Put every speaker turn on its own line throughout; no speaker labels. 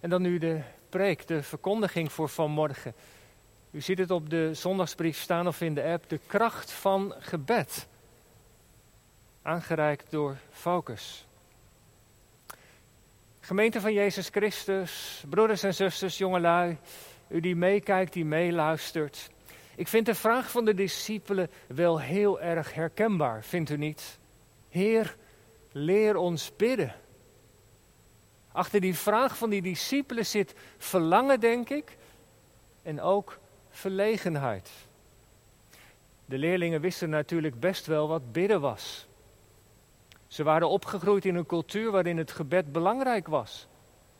En dan nu de preek, de verkondiging voor vanmorgen. U ziet het op de zondagsbrief staan of in de app. De kracht van gebed. Aangereikt door Focus. Gemeente van Jezus Christus, broeders en zusters, jongelui, u die meekijkt, die meeluistert. Ik vind de vraag van de discipelen wel heel erg herkenbaar, vindt u niet? Heer, leer ons bidden. Achter die vraag van die discipelen zit verlangen, denk ik, en ook verlegenheid. De leerlingen wisten natuurlijk best wel wat bidden was. Ze waren opgegroeid in een cultuur waarin het gebed belangrijk was.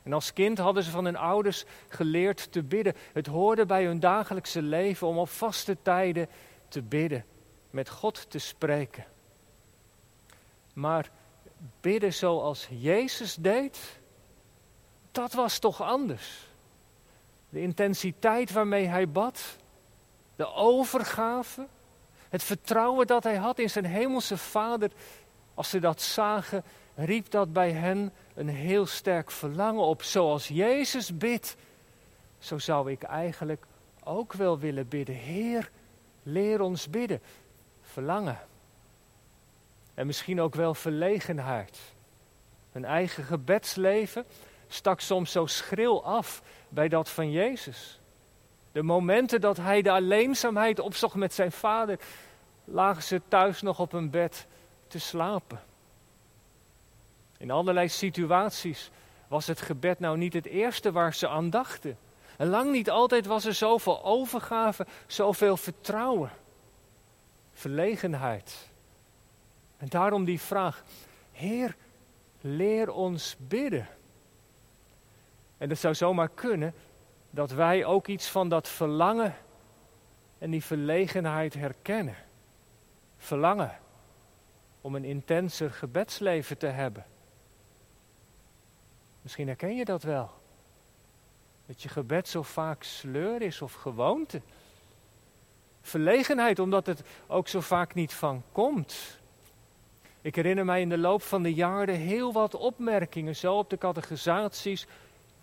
En als kind hadden ze van hun ouders geleerd te bidden. Het hoorde bij hun dagelijkse leven om op vaste tijden te bidden, met God te spreken. Maar bidden zoals Jezus deed, dat was toch anders. De intensiteit waarmee hij bad, de overgave, het vertrouwen dat hij had in zijn hemelse Vader, als ze dat zagen, riep dat bij hen een heel sterk verlangen op. Zoals Jezus bidt, zo zou ik eigenlijk ook wel willen bidden. Heer, leer ons bidden. Verlangen. En misschien ook wel verlegenheid. Hun eigen gebedsleven stak soms zo schril af bij dat van Jezus. De momenten dat hij de alleenzaamheid opzocht met zijn vader, lagen ze thuis nog op een bed te slapen. In allerlei situaties was het gebed nou niet het eerste waar ze aan dachten. En lang niet altijd was er zoveel overgave, zoveel vertrouwen, verlegenheid. En daarom die vraag, Heer, leer ons bidden. En het zou zomaar kunnen dat wij ook iets van dat verlangen en die verlegenheid herkennen. Verlangen om een intenser gebedsleven te hebben. Misschien herken je dat wel. Dat je gebed zo vaak sleur is of gewoonte. Verlegenheid omdat het ook zo vaak niet van komt. Ik herinner mij in de loop van de jaren heel wat opmerkingen, zo op de catechisaties,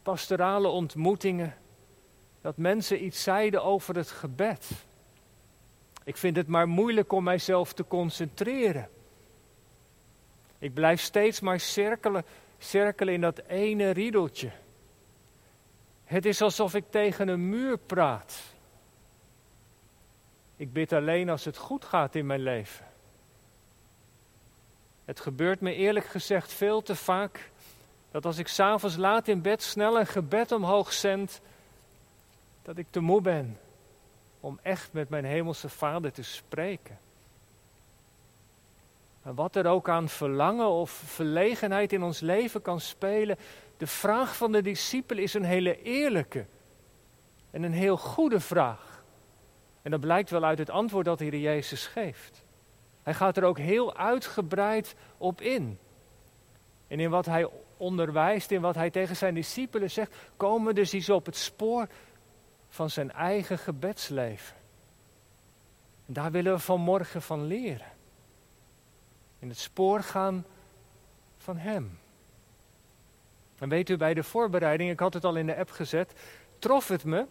pastorale ontmoetingen, dat mensen iets zeiden over het gebed. Ik vind het maar moeilijk om mijzelf te concentreren. Ik blijf steeds maar cirkelen, cirkelen in dat ene riedeltje. Het is alsof ik tegen een muur praat. Ik bid alleen als het goed gaat in mijn leven. Het gebeurt me eerlijk gezegd veel te vaak dat als ik s'avonds laat in bed snel een gebed omhoog zend, dat ik te moe ben om echt met mijn hemelse Vader te spreken. En wat er ook aan verlangen of verlegenheid in ons leven kan spelen, de vraag van de discipel is een hele eerlijke en een heel goede vraag. En dat blijkt wel uit het antwoord dat de Heer Jezus geeft. Hij gaat er ook heel uitgebreid op in. En in wat hij onderwijst, in wat hij tegen zijn discipelen zegt, komen dus eens op het spoor van zijn eigen gebedsleven. En daar willen we vanmorgen van leren. In het spoor gaan van Hem. En weet u, bij de voorbereiding, ik had het al in de app gezet, trof het me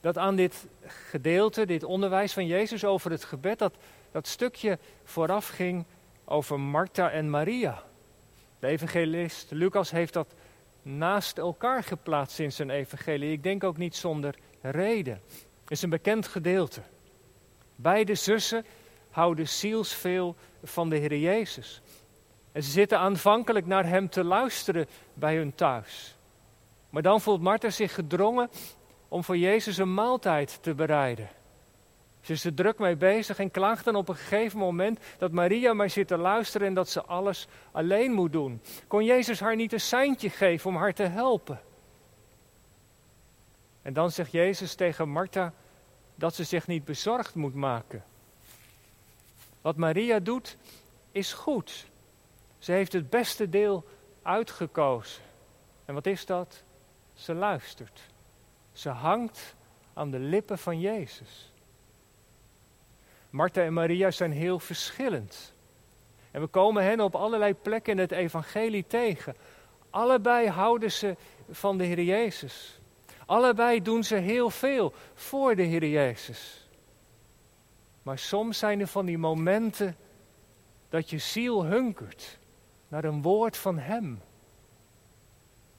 dat aan dit gedeelte, dit onderwijs van Jezus over het gebed, dat, dat stukje vooraf ging over Martha en Maria. De evangelist Lucas heeft dat naast elkaar geplaatst in zijn evangelie. Ik denk ook niet zonder reden. Het is een bekend gedeelte. Beide zussen houden zielsveel van de Heer Jezus. En ze zitten aanvankelijk naar Hem te luisteren bij hun thuis. Maar dan voelt Martha zich gedrongen om voor Jezus een maaltijd te bereiden. Ze is er druk mee bezig en klaagt dan op een gegeven moment dat Maria maar zit te luisteren en dat ze alles alleen moet doen. Kon Jezus haar niet een seintje geven om haar te helpen? En dan zegt Jezus tegen Martha dat ze zich niet bezorgd moet maken. Wat Maria doet is goed. Ze heeft het beste deel uitgekozen. En wat is dat? Ze luistert. Ze hangt aan de lippen van Jezus. Martha en Maria zijn heel verschillend. En we komen hen op allerlei plekken in het evangelie tegen. Allebei houden ze van de Heer Jezus. Allebei doen ze heel veel voor de Heer Jezus. Maar soms zijn er van die momenten dat je ziel hunkert naar een woord van Hem.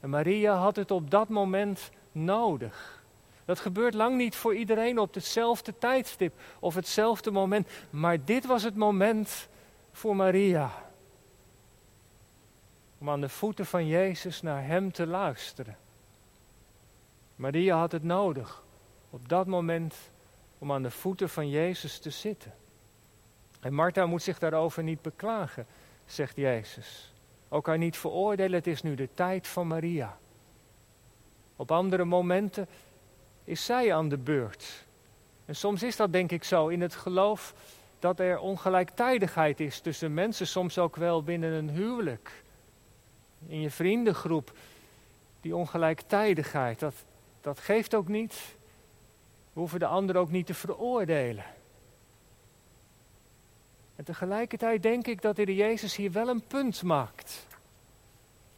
En Maria had het op dat moment nodig. Dat gebeurt lang niet voor iedereen op hetzelfde tijdstip of hetzelfde moment. Maar dit was het moment voor Maria. Om aan de voeten van Jezus naar Hem te luisteren. Maria had het nodig op dat moment om aan de voeten van Jezus te zitten. En Martha moet zich daarover niet beklagen, zegt Jezus. Ook haar niet veroordelen, het is nu de tijd van Maria. Op andere momenten is zij aan de beurt. En soms is dat denk ik zo in het geloof dat er ongelijktijdigheid is tussen mensen, soms ook wel binnen een huwelijk. In je vriendengroep, die ongelijktijdigheid, dat, dat geeft ook niet. We hoeven de ander ook niet te veroordelen. En tegelijkertijd denk ik dat de Jezus hier wel een punt maakt.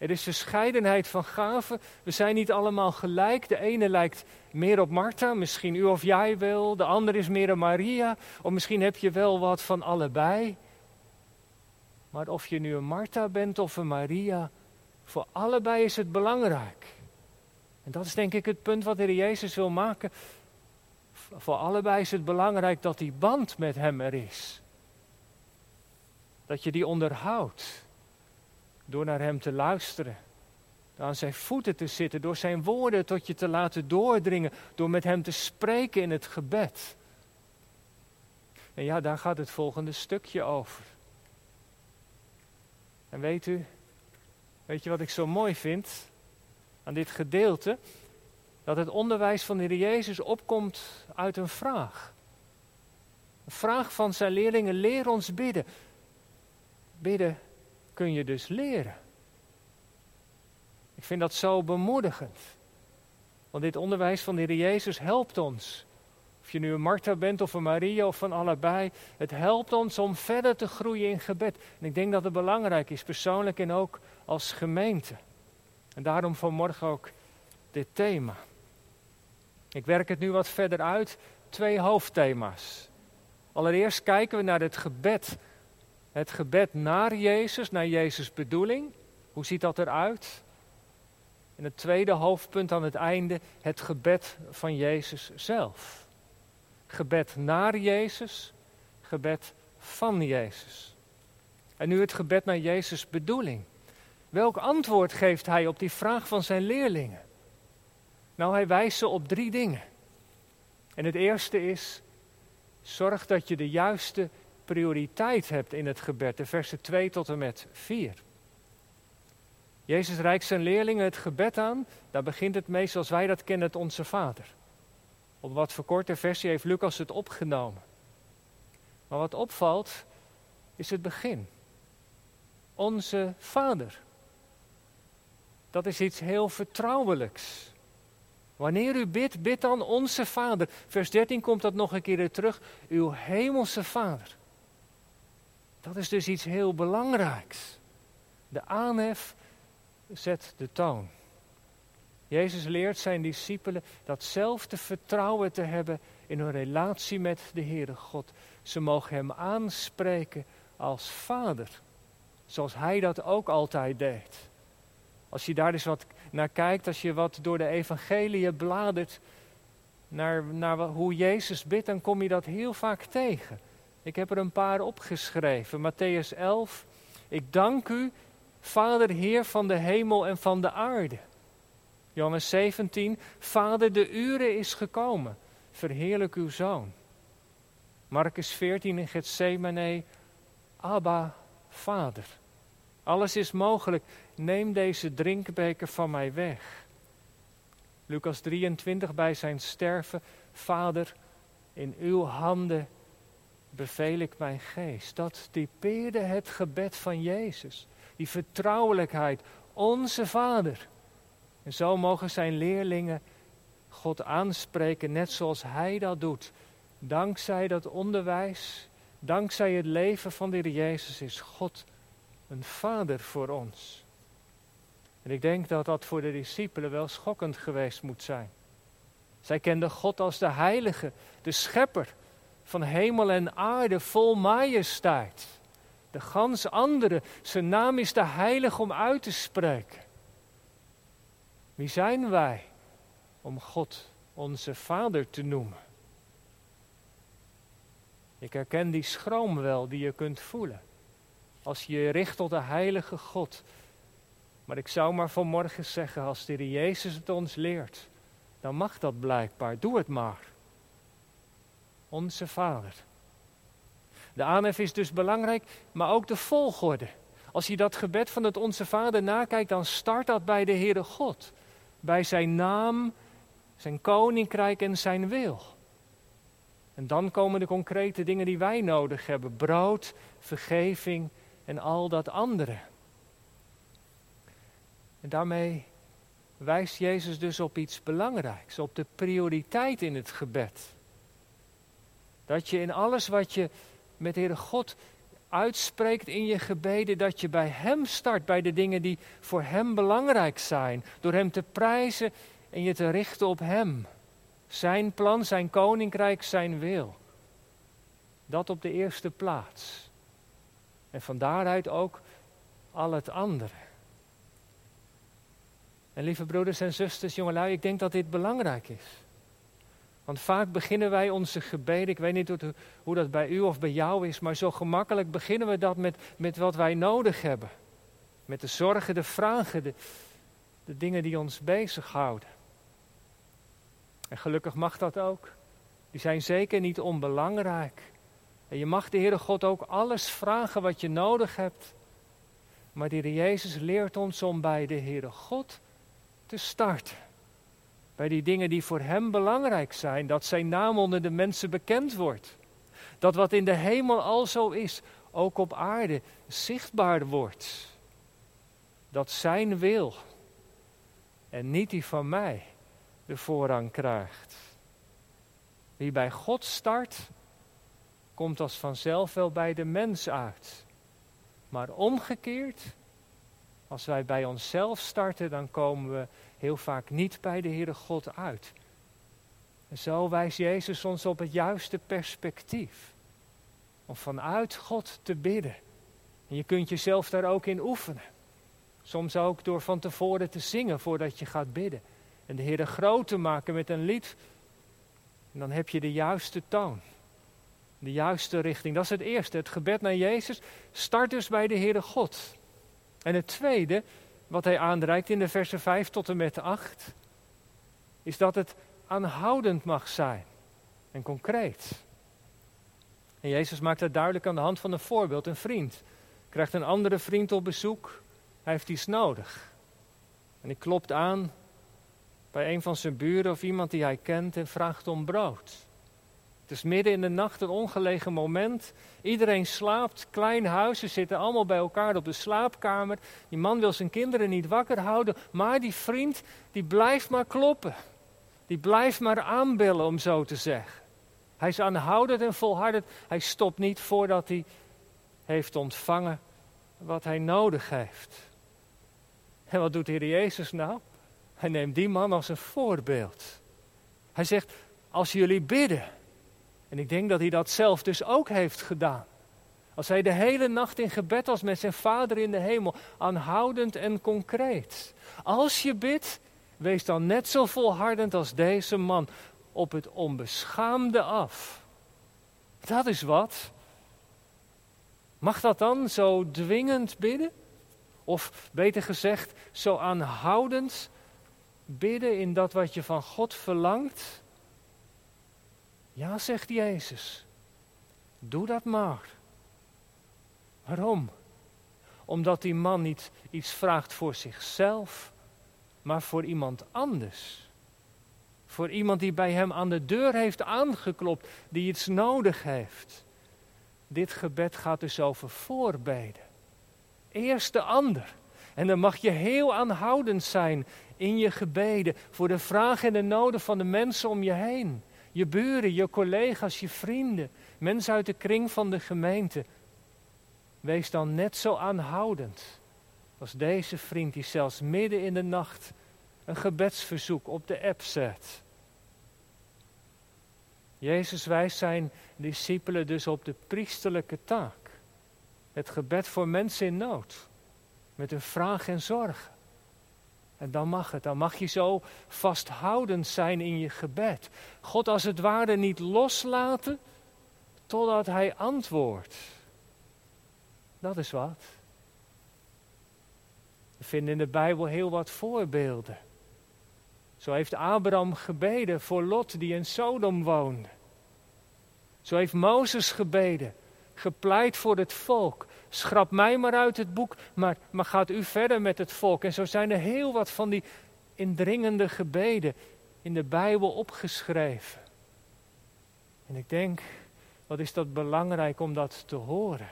Er is verscheidenheid van gaven. We zijn niet allemaal gelijk. De ene lijkt meer op Martha, misschien u of jij wel. De ander is meer op Maria. Of misschien heb je wel wat van allebei. Maar of je nu een Martha bent of een Maria, voor allebei is het belangrijk. En dat is denk ik het punt wat de Heer Jezus wil maken. Voor allebei is het belangrijk dat die band met Hem er is. Dat je die onderhoudt. Door naar Hem te luisteren. Aan zijn voeten te zitten. Door zijn woorden tot je te laten doordringen. Door met Hem te spreken in het gebed. En ja, daar gaat het volgende stukje over. En weet u, weet je wat ik zo mooi vind aan dit gedeelte? Dat het onderwijs van de Heer Jezus opkomt uit een vraag. Een vraag van zijn leerlingen, leer ons bidden. Bidden kun je dus leren. Ik vind dat zo bemoedigend. Want dit onderwijs van de Heer Jezus helpt ons. Of je nu een Martha bent of een Maria of van allebei. Het helpt ons om verder te groeien in gebed. En ik denk dat het belangrijk is, persoonlijk en ook als gemeente. En daarom vanmorgen ook dit thema. Ik werk het nu wat verder uit. Twee hoofdthema's. Allereerst kijken we naar het gebed het gebed naar Jezus, naar Jezus' bedoeling. Hoe ziet dat eruit? En het tweede hoofdpunt aan het einde, het gebed van Jezus zelf. Gebed naar Jezus, gebed van Jezus. En nu het gebed naar Jezus' bedoeling. Welk antwoord geeft hij op die vraag van zijn leerlingen? Nou, hij wijst ze op drie dingen. En het eerste is: zorg dat je de juiste prioriteit hebt in het gebed, de versen 2 tot en met 4. Jezus reikt zijn leerlingen het gebed aan. Daar begint het mee zoals wij dat kennen, het Onze Vader. Op wat verkorte versie heeft Lucas het opgenomen. Maar wat opvalt, is het begin. Onze Vader. Dat is iets heel vertrouwelijks. Wanneer u bidt, bid dan onze Vader. Vers 13 komt dat nog een keer terug. Uw hemelse Vader. Dat is dus iets heel belangrijks. De aanhef zet de toon. Jezus leert zijn discipelen datzelfde vertrouwen te hebben in hun relatie met de Heere God. Ze mogen Hem aanspreken als Vader, zoals Hij dat ook altijd deed. Als je daar eens wat naar kijkt, als je wat door de evangelie bladert, naar, naar hoe Jezus bidt, dan kom je dat heel vaak tegen. Ik heb er een paar opgeschreven. Matthäus 11. Ik dank u, Vader, Heer van de hemel en van de aarde. Johannes 17. Vader, de uren is gekomen. Verheerlijk uw zoon. Marcus 14 in Gethsemane. Abba, Vader. Alles is mogelijk. Neem deze drinkbeker van mij weg. Lucas 23 bij zijn sterven. Vader, in uw handen beveel ik mijn geest. Dat typeerde het gebed van Jezus. Die vertrouwelijkheid, onze Vader. En zo mogen zijn leerlingen God aanspreken, net zoals Hij dat doet. Dankzij dat onderwijs, dankzij het leven van de Heer Jezus, is God een Vader voor ons. En ik denk dat dat voor de discipelen wel schokkend geweest moet zijn. Zij kenden God als de Heilige, de Schepper van hemel en aarde vol majesteit. De gans andere, zijn naam is de Heilige om uit te spreken. Wie zijn wij om God onze Vader te noemen? Ik herken die schroom wel die je kunt voelen. Als je je richt tot de Heilige God. Maar ik zou maar vanmorgen zeggen, als de Jezus het ons leert, dan mag dat blijkbaar. Doe het maar. Onze Vader. De aanhef is dus belangrijk, maar ook de volgorde. Als je dat gebed van het Onze Vader nakijkt, dan start dat bij de Heere God. Bij zijn naam, zijn koninkrijk en zijn wil. En dan komen de concrete dingen die wij nodig hebben: brood, vergeving en al dat andere. En daarmee wijst Jezus dus op iets belangrijks, op de prioriteit in het gebed. Dat je in alles wat je met Heere God uitspreekt in je gebeden, dat je bij Hem start, bij de dingen die voor Hem belangrijk zijn. Door Hem te prijzen en je te richten op Hem. Zijn plan, Zijn koninkrijk, Zijn wil. Dat op de eerste plaats. En van daaruit ook al het andere. En lieve broeders en zusters, jongelui, ik denk dat dit belangrijk is. Want vaak beginnen wij onze gebeden, ik weet niet hoe, dat bij u of bij jou is, maar zo gemakkelijk beginnen we dat met, met wat wij nodig hebben. Met de zorgen, de vragen, de, de dingen die ons bezighouden. En gelukkig mag dat ook. Die zijn zeker niet onbelangrijk. En je mag de Heere God ook alles vragen wat je nodig hebt. Maar de Jezus leert ons om bij de Heere God te starten. Bij die dingen die voor Hem belangrijk zijn, dat Zijn naam onder de mensen bekend wordt. Dat wat in de hemel al zo is, ook op aarde zichtbaar wordt. Dat Zijn wil en niet die van mij de voorrang krijgt. Wie bij God start, komt als vanzelf wel bij de mens uit. Maar omgekeerd, als wij bij onszelf starten, dan komen we heel vaak niet bij de Heere God uit. En zo wijst Jezus ons op het juiste perspectief. Om vanuit God te bidden. En je kunt jezelf daar ook in oefenen. Soms ook door van tevoren te zingen voordat je gaat bidden. En de Heere groot te maken met een lied. En dan heb je de juiste toon. De juiste richting. Dat is het eerste. Het gebed naar Jezus start dus bij de Heere God. En het tweede, wat hij aanreikt in de versen 5 tot en met 8, is dat het aanhoudend mag zijn en concreet. En Jezus maakt dat duidelijk aan de hand van een voorbeeld. Een vriend krijgt een andere vriend op bezoek, hij heeft iets nodig. En hij klopt aan bij een van zijn buren of iemand die hij kent en vraagt om brood. Is midden in de nacht een ongelegen moment. Iedereen slaapt, klein huis, ze zitten allemaal bij elkaar op de slaapkamer. Die man wil zijn kinderen niet wakker houden, maar die vriend die blijft maar kloppen. Die blijft maar aanbellen, om zo te zeggen. Hij is aanhoudend en volhardend. Hij stopt niet voordat hij heeft ontvangen wat hij nodig heeft. En wat doet de Heer Jezus nou? Hij neemt die man als een voorbeeld. Hij zegt, als jullie bidden, en ik denk dat hij dat zelf dus ook heeft gedaan. Als hij de hele nacht in gebed was met zijn vader in de hemel, aanhoudend en concreet. Als je bidt, wees dan net zo volhardend als deze man op het onbeschaamde af. Dat is wat. Mag dat dan zo dwingend bidden? Of beter gezegd, zo aanhoudend bidden in dat wat je van God verlangt? Ja, zegt Jezus. Doe dat maar. Waarom? Omdat die man niet iets vraagt voor zichzelf, maar voor iemand anders. Voor iemand die bij hem aan de deur heeft aangeklopt, die iets nodig heeft. Dit gebed gaat dus over voorbeden. Eerst de ander. En dan mag je heel aanhoudend zijn in je gebeden voor de vragen en de noden van de mensen om je heen. Je buren, je collega's, je vrienden, mensen uit de kring van de gemeente. Wees dan net zo aanhoudend Als deze vriend die zelfs midden in de nacht een gebedsverzoek op de app zet. Jezus wijst zijn discipelen dus op de priesterlijke taak. Het gebed voor mensen in nood. Met hun vragen en zorgen. En dan mag het, dan mag je zo vasthoudend zijn in je gebed. God als het ware niet loslaten totdat Hij antwoordt. Dat is wat. We vinden in de Bijbel heel wat voorbeelden. Zo heeft Abraham gebeden voor Lot die in Sodom woonde. Zo heeft Mozes gebeden, gepleit voor het volk. Schrap mij maar uit het boek, maar, maar gaat u verder met het volk. En zo zijn er heel wat van die indringende gebeden in de Bijbel opgeschreven. En ik denk, wat is dat belangrijk om dat te horen.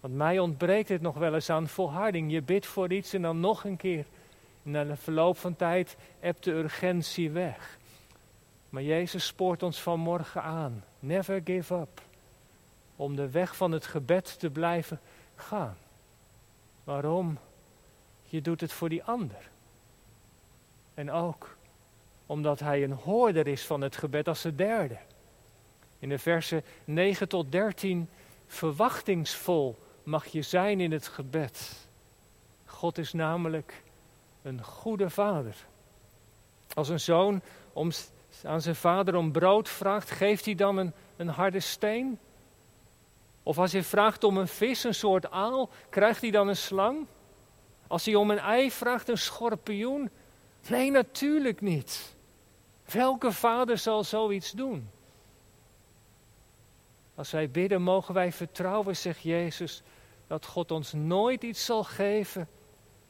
Want mij ontbreekt het nog wel eens aan volharding. Je bidt voor iets en dan nog een keer. En na de verloop van tijd hebt de urgentie weg. Maar Jezus spoort ons vanmorgen aan. Never give up. Om de weg van het gebed te blijven gaan. Waarom? Je doet het voor die ander. En ook omdat hij een hoorder is van het gebed als de derde. In de versen 9 tot 13 verwachtingsvol mag je zijn in het gebed. God is namelijk een goede vader. Als een zoon om, aan zijn vader om brood vraagt, geeft hij dan een, een harde steen? Of als hij vraagt om een vis, een soort aal, krijgt hij dan een slang? Als hij om een ei vraagt, een schorpioen? Nee, natuurlijk niet. Welke vader zal zoiets doen? Als wij bidden, mogen wij vertrouwen, zegt Jezus, dat God ons nooit iets zal geven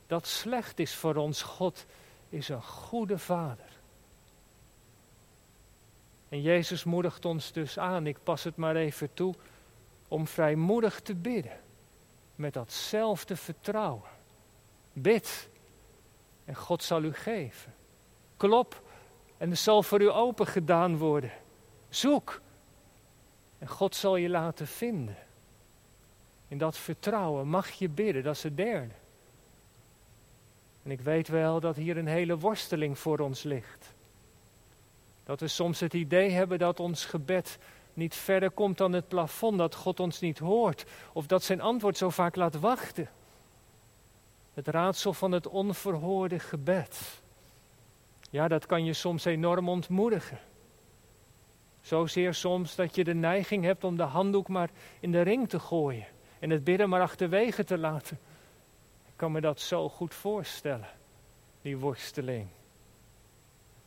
dat slecht is voor ons. God is een goede vader. En Jezus moedigt ons dus aan, ik pas het maar even toe, om vrijmoedig te bidden. Met datzelfde vertrouwen. Bid en God zal u geven. Klop en er zal voor u open gedaan worden. Zoek en God zal je laten vinden. In dat vertrouwen mag je bidden, dat is het derde. En ik weet wel dat hier een hele worsteling voor ons ligt. Dat we soms het idee hebben dat ons gebed niet verder komt dan het plafond, dat God ons niet hoort, of dat zijn antwoord zo vaak laat wachten. Het raadsel van het onverhoorde gebed. Ja, dat kan je soms enorm ontmoedigen. Zozeer soms dat je de neiging hebt om de handdoek maar in de ring te gooien en het bidden maar achterwege te laten. Ik kan me dat zo goed voorstellen, die worsteling.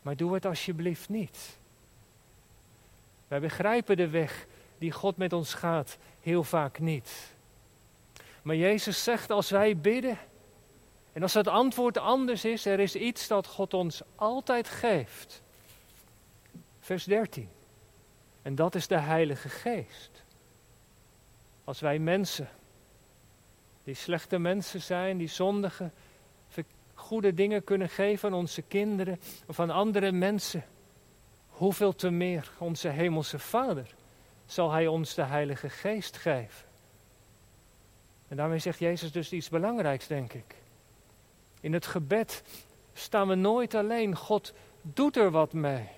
Maar doe het alsjeblieft niet. Wij begrijpen de weg die God met ons gaat heel vaak niet. Maar Jezus zegt als wij bidden, en als het antwoord anders is, er is iets dat God ons altijd geeft. Vers 13. En dat is de Heilige Geest. Als wij mensen, die slechte mensen zijn, die zondigen, goede dingen kunnen geven aan onze kinderen of aan andere mensen, hoeveel te meer onze Hemelse Vader zal Hij ons de Heilige Geest geven. En daarmee zegt Jezus dus iets belangrijks, denk ik. In het gebed staan we nooit alleen. God doet er wat mee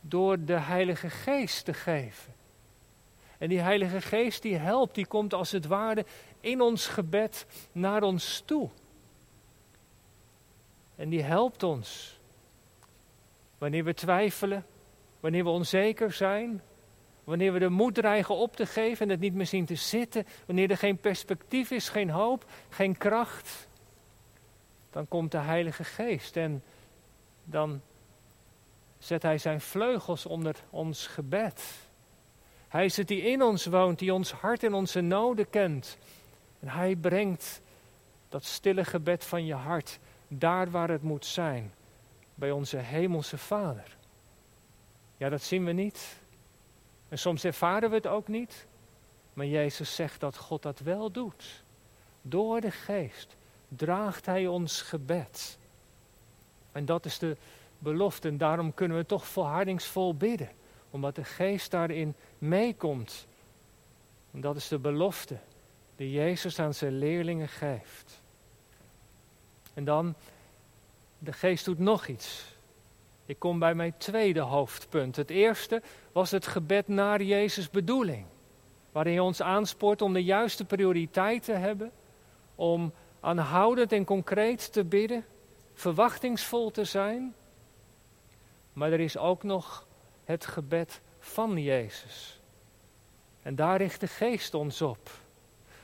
door de Heilige Geest te geven. En die Heilige Geest die helpt, die komt als het ware in ons gebed naar ons toe. En die helpt ons. Wanneer we twijfelen, wanneer we onzeker zijn, wanneer we de moed dreigen op te geven en het niet meer zien te zitten, wanneer er geen perspectief is, geen hoop, geen kracht, dan komt de Heilige Geest en dan zet Hij zijn vleugels onder ons gebed. Hij is het die in ons woont, die ons hart en onze noden kent. En Hij brengt dat stille gebed van je hart daar waar het moet zijn, bij onze Hemelse Vader. Ja, dat zien we niet. En soms ervaren we het ook niet. Maar Jezus zegt dat God dat wel doet. Door de Geest draagt Hij ons gebed. En dat is de belofte. En daarom kunnen we toch volhardingsvol bidden. Omdat de geest daarin meekomt. En dat is de belofte die Jezus aan zijn leerlingen geeft. En dan, de geest doet nog iets. Ik kom bij mijn tweede hoofdpunt. Het eerste was het gebed naar Jezus' bedoeling. Waarin hij ons aanspoort om de juiste prioriteit te hebben. Om aanhoudend en concreet te bidden. Verwachtingsvol te zijn. Maar er is ook nog het gebed van Jezus. En daar richt de geest ons op.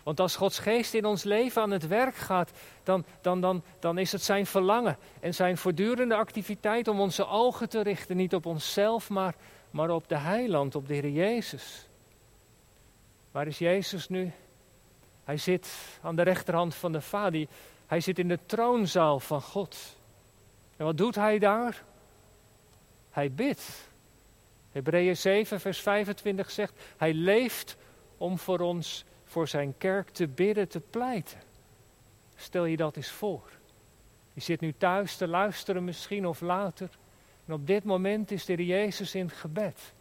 Want als Gods geest in ons leven aan het werk gaat, dan, dan, dan, dan is het zijn verlangen en zijn voortdurende activiteit om onze ogen te richten, niet op onszelf, maar, maar op de heiland, op de Heer Jezus. Waar is Jezus nu? Hij zit aan de rechterhand van de Vader. Hij zit in de troonzaal van God. En wat doet hij daar? Hij bidt. Hebreeën 7, vers 25 zegt: Hij leeft om voor ons voor zijn kerk te bidden, te pleiten. Stel je dat eens voor. Je zit nu thuis te luisteren misschien of later. En op dit moment is de Jezus in gebed.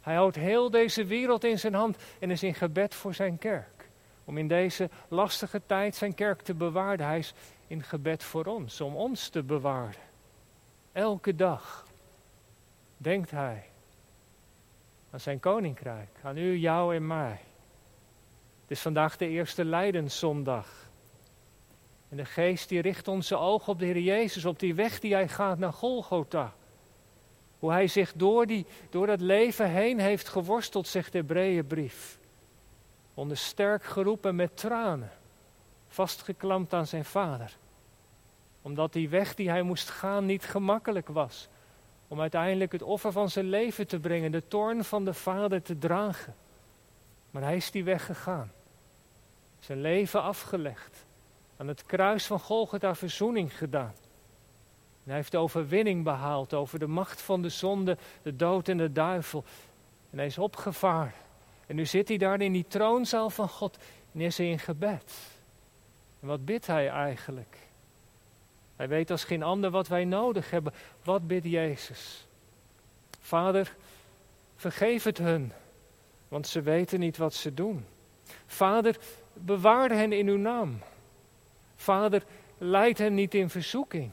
Hij houdt heel deze wereld in zijn hand en is in gebed voor zijn kerk. Om in deze lastige tijd zijn kerk te bewaren. Hij is in gebed voor ons, om ons te bewaren. Elke dag denkt hij aan zijn koninkrijk, aan u, jou en mij. Het is vandaag de eerste Lijdenszondag. En de geest die richt onze ogen op de Heer Jezus, op die weg die hij gaat naar Golgotha. Hoe hij zich door, die, door dat leven heen heeft geworsteld, zegt de Hebreeënbrief. Onder sterk geroepen met tranen, vastgeklampt aan zijn vader. Omdat die weg die hij moest gaan niet gemakkelijk was. Om uiteindelijk het offer van zijn leven te brengen, de toorn van de vader te dragen. Maar hij is die weg gegaan. Zijn leven afgelegd. Aan het kruis van Golgotha verzoening gedaan. En hij heeft de overwinning behaald over de macht van de zonde, de dood en de duivel. En hij is opgevaren. En nu zit hij daar in die troonzaal van God en is hij in gebed. En wat bidt hij eigenlijk? Hij weet als geen ander wat wij nodig hebben. Wat bidt Jezus? Vader, vergeef het hun, want ze weten niet wat ze doen. Vader, bewaar hen in uw naam. Vader, leid hen niet in verzoeking.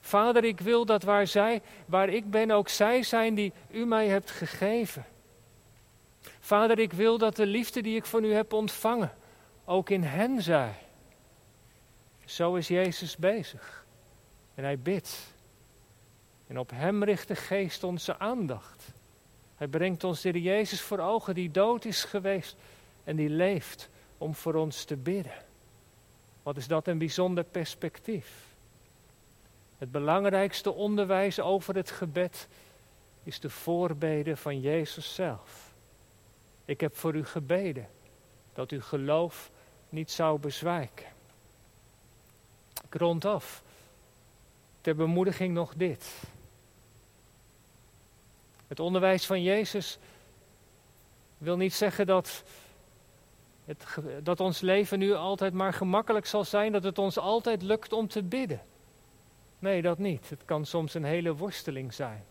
Vader, ik wil dat waar zij, waar ik ben, ook zij zijn die u mij hebt gegeven. Vader, ik wil dat de liefde die ik van u heb ontvangen, ook in hen zij. Zo is Jezus bezig. En hij bidt. En op hem richt de geest onze aandacht. Hij brengt ons de Jezus voor ogen die dood is geweest en die leeft om voor ons te bidden. Wat is dat een bijzonder perspectief. Het belangrijkste onderwijs over het gebed is de voorbeden van Jezus zelf. Ik heb voor u gebeden dat uw geloof niet zou bezwijken. Ik rond af. Ter bemoediging nog dit. Het onderwijs van Jezus wil niet zeggen dat, het, dat ons leven nu altijd maar gemakkelijk zal zijn, dat het ons altijd lukt om te bidden. Nee, dat niet. Het kan soms een hele worsteling zijn.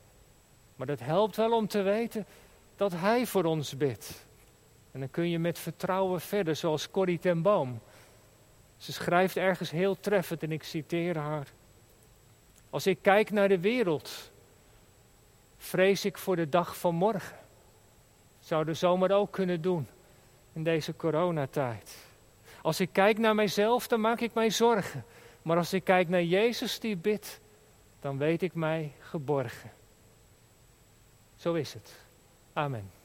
Maar dat helpt wel om te weten dat Hij voor ons bidt. En dan kun je met vertrouwen verder, zoals Corrie ten Boom. Ze schrijft ergens heel treffend en ik citeer haar. Als ik kijk naar de wereld, vrees ik voor de dag van morgen. Zou de zomer ook kunnen doen in deze coronatijd. Als ik kijk naar mijzelf, dan maak ik mij zorgen. Maar als ik kijk naar Jezus die bidt, dan weet ik mij geborgen. Zo is het. Amen.